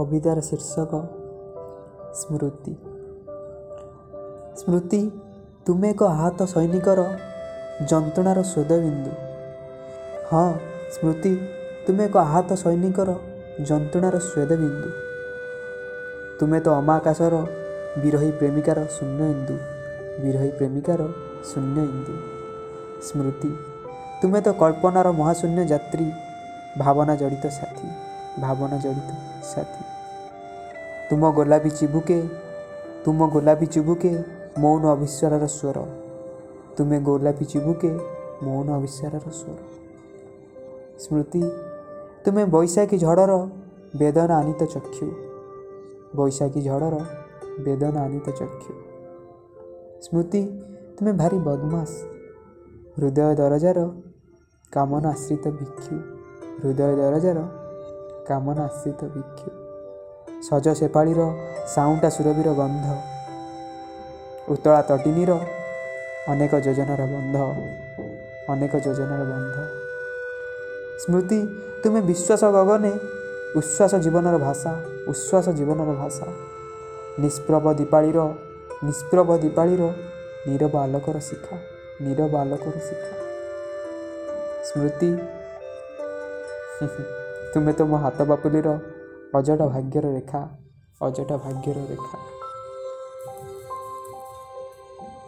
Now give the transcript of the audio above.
କବିତାର ଶୀର୍ଷକ ସ୍ମୃତି। ସ୍ମୃତି ତୁମେ ଏକ ଆହତ ସୈନିକର ଯନ୍ତ୍ରଣାର ସ୍ୱେଦବିନ୍ଦୁ ହଁ ସ୍ମୃତି ତୁମେ ଏକ ଆହତ ସୈନିକର ଯନ୍ତ୍ରଣାର ସ୍ୱେଦବିନ୍ଦୁ ତୁମେ ତ ଅମାକାଶର ବିରହୀ ପ୍ରେମିକାର ଶୂନ୍ୟ ଇନ୍ଦୁ ବିରହୀ ପ୍ରେମିକାର ଶୂନ୍ୟ ଇନ୍ଦୁ। ସ୍ମୃତି ତୁମେ ତ କଳ୍ପନାର ମହାଶୂନ୍ୟ ଯାତ୍ରୀ ଭାବନା ଜଡ଼ିତ ସାଥୀ ଭାବନା ଜଡ଼ିତ ସାଥୀ ତୁମ ଗୋଲାପୀ ଚିବୁକେ ତୁମ ଗୋଲାପୀ ଚିବୁକେ ମୌନ ଅବିଶ୍ୱାରର ସ୍ୱର। ତୁମେ ଗୋଲାପୀ ଚିବୁକେ ମୌନ ଅବିଶ୍ୱାରର ସ୍ୱର। ସ୍ମୃତି ତୁମେ ବୈଶାଖୀ ଝଡ଼ର ବେଦନା ଆନିତ ଚକ୍ଷୁ। ବୈଶାଖୀ ଝଡ଼ର ବେଦନା ଆନିତ ଚକ୍ଷୁ। ସ୍ମୃତି ତୁମେ ଭାରି ବଦମାସ। ହୃଦୟ ଦରଜାର କାମନା ଆଶ୍ରିତ ଭିକ୍ଷୁ। ହୃଦୟ ଦରଜାର କାମନା ଆଶ୍ରିତ ଭିକ୍ଷୁ ସଜ ସେପାଳିର ସାଉଁଟା ସୁରଭିର ଗନ୍ଧ। ଉତ୍ତଳା ତଟିନୀର ଅନେକ ଯୋଜନାର ବନ୍ଧ। ଅନେକ ଯୋଜନାର ବନ୍ଧ। ସ୍ମୃତି ତୁମେ ବିଶ୍ୱାସ ଗଗନେ ଉଚ୍ଛ୍ୱାସ ଜୀବନର ଭାଷା ଉଚ୍ଛ୍ୱାସ ଜୀବନର ଭାଷା। ନିଷ୍ପ୍ରଭ ଦୀପାଳିର ନିଷ୍ପ୍ରଭ ଦୀପାଳିର ନୀରବ ଆଲୋକର ଶିଖା ନୀରବ ଆଲୋକର ଶିଖା। ସ୍ମୃତି ତୁମେ ତ ମୋ ହାତ ବାପୁଲିର ଅଜଟ ଭାଗ୍ୟର ରେଖା ଅଜଟ ଭାଗ୍ୟର ରେଖା।